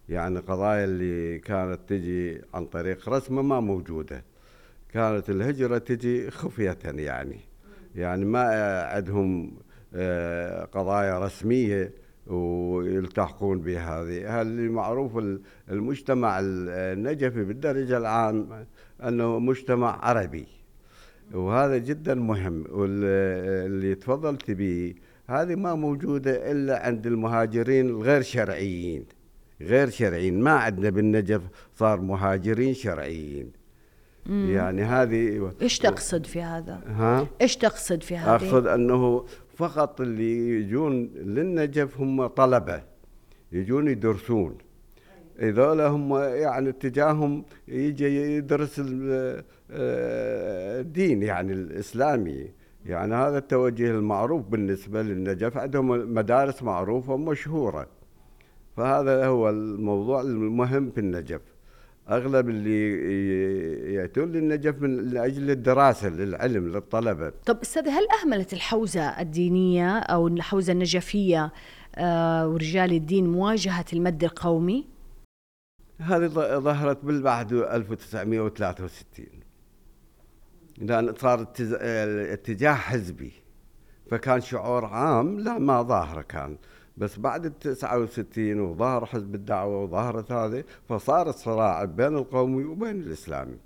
يعني قضايا اللي كانت تجي عن طريق رسمة ما موجودة. كانت الهجرة تجي خفية يعني. يعني ما عندهم آه، قضايا رسمية. ويلتحقون بهذه. اللي معروف المجتمع النجفي بالدرجة العام أنه مجتمع عربي؟ وهذا جدا مهم. واللي تفضلت به هذه ما موجودة إلا عند المهاجرين الغير شرعيين. غير شرعيين. ما عندنا بالنجف صار مهاجرين شرعيين. يعني هذه إيش تقصد في هذا؟ ها؟ إيش تقصد في هذا؟ أقصد أنه فقط اللي يجون للنجف هم طلبة يجون يدرسون. هذول هم يعني اتجاههم يجي يدرس آه، الدين يعني الإسلامي. يعني هذا التوجه المعروف بالنسبة للنجف. عندهم مدارس معروفة ومشهورة. فهذا هو الموضوع المهم في النجف. أغلب اللي يأتون للنجف من أجل الدراسة للعلم للطلبة. طب أستاذ هل أهملت الحوزة الدينية أو الحوزة النجفية آه ورجال الدين مواجهة المد القومي؟ هذه ظهرت بالبعد 1963 لأن صار اتجاه حزبي فكان شعور عام لا ما ظاهر كان بس بعد ال 69 وظهر حزب الدعوة وظهرت هذه فصار الصراع بين القومي وبين الاسلامي.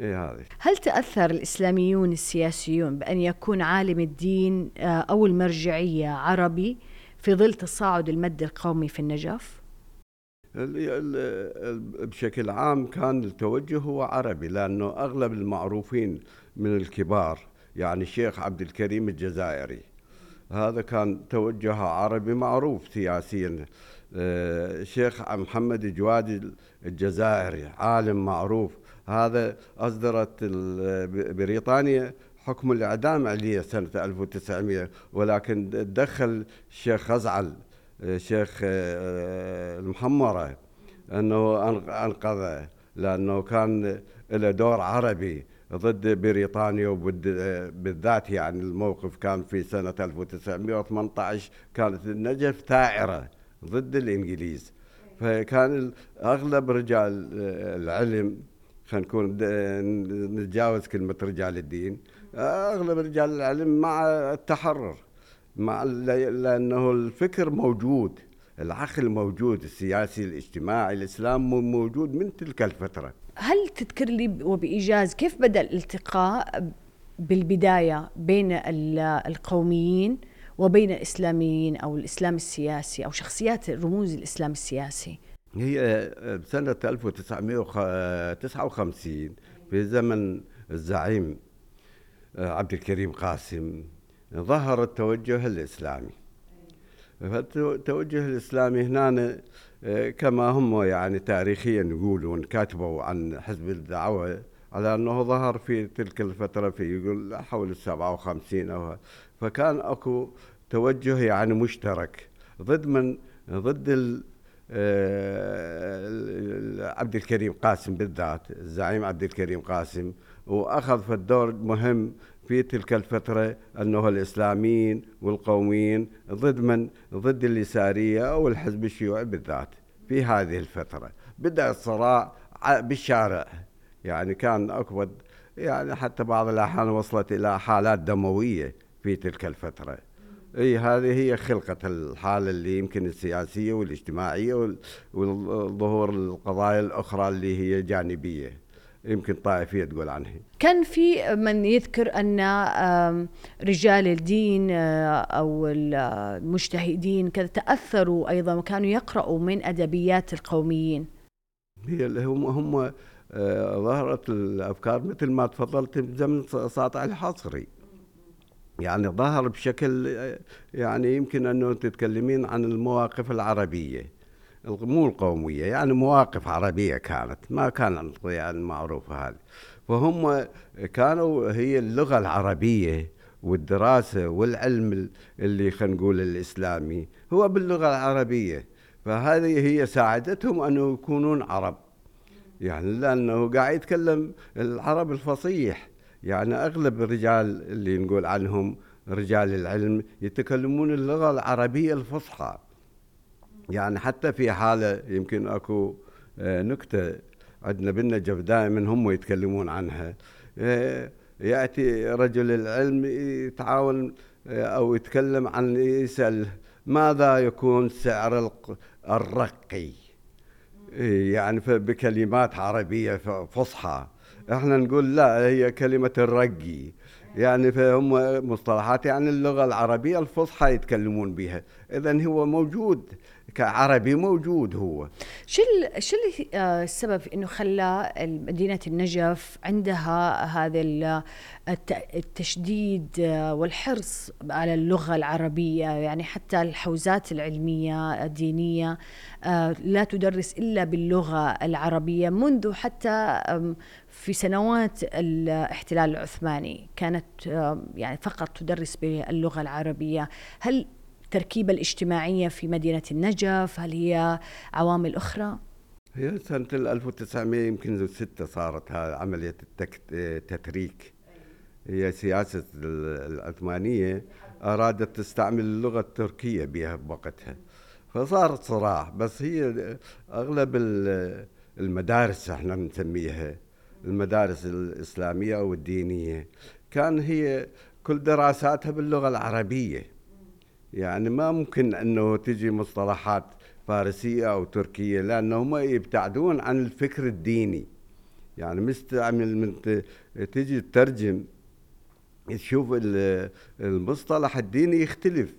إيه هذه هل تأثر الإسلاميون السياسيون بأن يكون عالم الدين آه، أو المرجعية عربي في ظل تصاعد المد القومي في النجف؟ بشكل عام كان التوجه هو عربي لأنه أغلب المعروفين من الكبار يعني الشيخ عبد الكريم الجزائري هذا كان توجه عربي معروف سياسيا. الشيخ آه، محمد جواد الجزائري عالم معروف. هذا أصدرت بريطانيا حكم الإعدام عليه سنة 1900 ولكن تدخل الشيخ خزعل الشيخ آه، المحمرة أنه أنقذه لأنه كان له دور عربي. ضد بريطانيا وبالذات يعني الموقف كان في سنة 1918 كانت النجف ثائرة ضد الإنجليز. فكان أغلب رجال العلم خلينا نكون نتجاوز كلمة رجال الدين أغلب رجال العلم مع التحرر مع لأنه الفكر موجود العقل موجود السياسي الاجتماعي الإسلام موجود من تلك الفترة. هل تذكر لي وبإيجاز كيف بدأ الالتقاء بالبداية بين القوميين وبين الإسلاميين أو الإسلام السياسي أو شخصيات رموز الإسلام السياسي؟ هي بسنة 1959 في زمن الزعيم عبد الكريم قاسم ظهر التوجه الإسلامي. فالتوجه الإسلامي هنا كما هم يعني تاريخيا يقولون كاتبوا عن حزب الدعوة على أنه ظهر في تلك الفترة في يقول حول السبعة وخمسين أو فكان أكو توجه يعني مشترك ضد من؟ ضد آه، عبد الكريم قاسم بالذات الزعيم عبد الكريم قاسم وأخذ في الدور مهم في تلك الفترة أنه الإسلاميين والقوميين ضد من؟ ضد اليسارية أو الحزب الشيوعي بالذات في هذه الفترة. بدأ الصراع بالشارع. يعني كان أكبر يعني حتى بعض الأحيان وصلت إلى حالات دموية في تلك الفترة. إي هذه هي خلقة الحالة اللي يمكن السياسية والاجتماعية والظهور القضايا الأخرى اللي هي جانبية. يمكن طائفية تقول عنها. كان في من يذكر أن رجال الدين آه، أو المجتهدين كذا تأثروا أيضا وكانوا يقرأوا من أدبيات القوميين. هي هم هم آه، ظهرت الأفكار مثل ما تفضلت بزمن ساطع الحصري. يعني ظهر بشكل يعني يمكن أنه تتكلمين عن المواقف العربية. مو القومية يعني مواقف عربية كانت ما كان يعني المعروفة هذه. فهم كانوا هي اللغة العربية والدراسة والعلم اللي خلينا نقول الإسلامي هو باللغة العربية. فهذه هي ساعدتهم أن يكونون عرب. يعني لأنه قاعد يتكلم العرب الفصيح. يعني أغلب الرجال اللي نقول عنهم رجال العلم يتكلمون اللغة العربية الفصحى. يعني حتى في حالة يمكن أكو آه، نكتة عندنا بالنجف دائما هم يتكلمون عنها. آه، يأتي رجل العلم يتعاون آه، أو يتكلم عن يسأل ماذا يكون سعر الرقي؟ يعني بكلمات عربية فصحى. إحنا نقول لا هي كلمة الرقي. يعني فهم مصطلحات يعني اللغة العربية الفصحى يتكلمون بها. إذا هو موجود كعربي موجود هو. شو شو آه، السبب إنه خلى مدينة النجف عندها هذا التشديد آه، والحرص على اللغة العربية. يعني حتى الحوزات العلمية الدينية آه، لا تدرس إلا باللغة العربية منذ حتى في سنوات الاحتلال العثماني كانت يعني فقط تدرس باللغة العربية. هل التركيبة الاجتماعية في مدينة النجف هل هي عوامل أخرى؟ هي سنة 1900 يمكن ستة صارت عملية التتريك هي سياسة العثمانية أرادت تستعمل اللغة التركية بها بوقتها. فصارت صراع. بس هي أغلب المدارس إحنا نسميها المدارس الإسلامية أو الدينية. كان هي كل دراساتها باللغة العربية. يعني ما ممكن إنه تجي مصطلحات فارسية أو تركية لأنهم يبتعدون عن الفكر الديني. يعني مستعمل من تجي تترجم تشوف المصطلح الديني يختلف.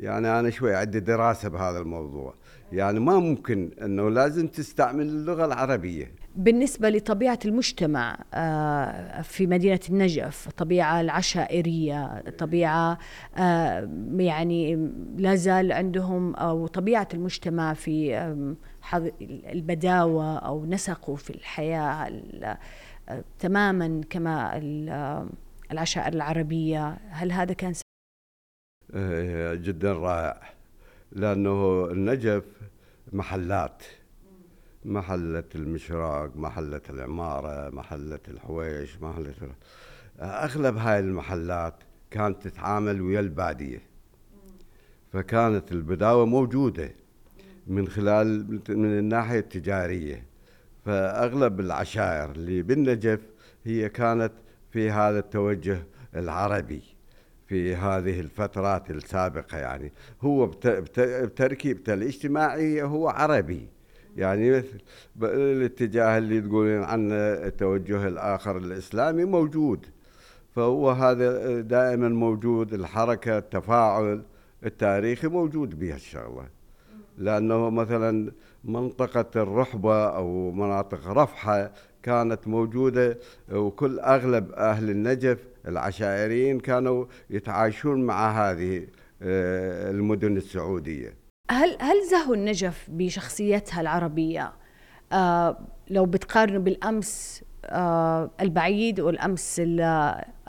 يعني أنا شوي عندي دراسة بهذا الموضوع. يعني ما ممكن إنه لازم تستعمل اللغة العربية. بالنسبة لطبيعة المجتمع آه، في مدينة النجف الطبيعه العشائرية الطبيعه آه، يعني لا زال عندهم أو طبيعة المجتمع في البداوة أو نسقوا في الحياة آه، تماما كما العشائر العربية. هل هذا كان جدا رائع. لأنه النجف محلات. محلة المشراق محلة العمارة محلة الحويش محلة أغلب هاي المحلات كانت تتعامل ويا البادية. فكانت البداوة موجودة من خلال من الناحية التجارية. فأغلب العشائر اللي بالنجف هي كانت في هذا التوجه العربي في هذه الفترات السابقة يعني. هو بتركيبته الاجتماعية هو عربي. يعني مثل الاتجاه اللي تقولين عنه التوجه الآخر الإسلامي موجود. فهو هذا دائما موجود الحركة التفاعل التاريخي موجود بهالشغلة لأنه مثلا منطقة الرحبة أو مناطق رفحة كانت موجودة وكل أغلب أهل النجف العشائريين كانوا يتعايشون مع هذه آه، المدن السعودية. هل هل زهو النجف بشخصيتها العربية؟ آه لو بتقارنوا بالأمس آه البعيد والأمس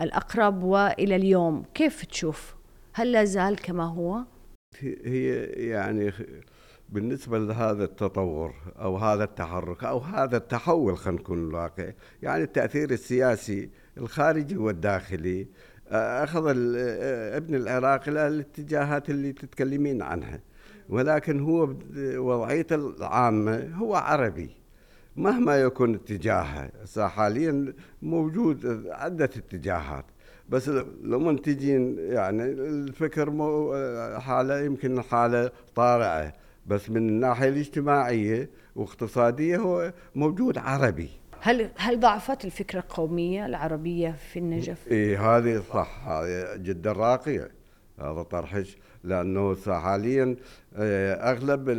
الأقرب وإلى اليوم كيف تشوف؟ هل لا زال كما هو؟ هي يعني بالنسبة لهذا التطور أو هذا التحرك أو هذا التحول خلينا نكون واقع يعني التأثير السياسي الخارجي والداخلي أخذ ابن العراق إلى الاتجاهات اللي تتكلمين عنها. ولكن هو وضعيته العامة هو عربي. مهما يكون اتجاهه حاليا موجود عدة اتجاهات. بس لما تجين يعني الفكر حالة يمكن حالة طارئة. بس من الناحية الاجتماعية واقتصادية هو موجود عربي. هل هل ضعفت الفكرة القومية العربية في النجف؟ اي هذه صح هذه جدا راقية. هذا طرحك لأنه حاليا آه، أغلب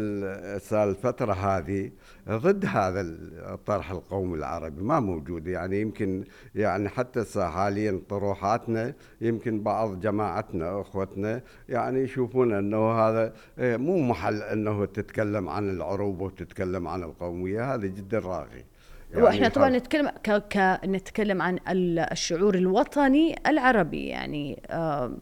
الفترة هذه ضد هذا الطرح القومي العربي ما موجود. يعني يمكن يعني حتى حاليا طروحاتنا يمكن بعض جماعتنا أخوتنا يعني يشوفون إنه هذا آه، مو محل إنه تتكلم عن العروبه وتتكلم عن القومية هذا جدا راغي. يعني وإحنا طبعا نتكلم ك... ك... نتكلم عن الشعور الوطني العربي يعني آه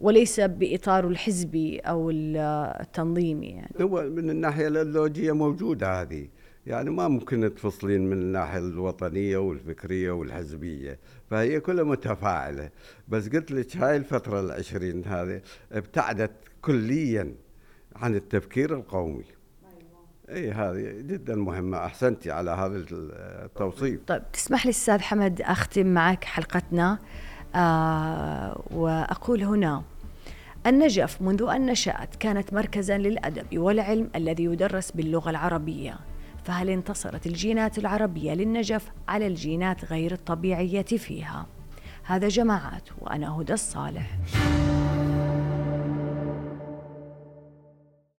وليس باطاره الحزبي أو التنظيمي يعني. هو من الناحية الايديولوجيه موجودة هذه. يعني ما ممكن تفصلين من الناحية الوطنية والفكرية والحزبية. فهي كلها متفاعلة. بس قلت لك هاي الفترة العشرين هذه ابتعدت كليا عن التفكير القومي. إي هذه جدا مهمة. احسنتي على هذا التوصيف. طيب تسمح لي أستاذ حمد أختم معك حلقتنا. آه وأقول هنا النجف منذ أن نشأت كانت مركزا للأدب والعلم الذي يدرس باللغة العربية. فهل انتصرت الجينات العربية للنجف على الجينات غير الطبيعية فيها؟ هذا جماعات وأنا هدى الصالح.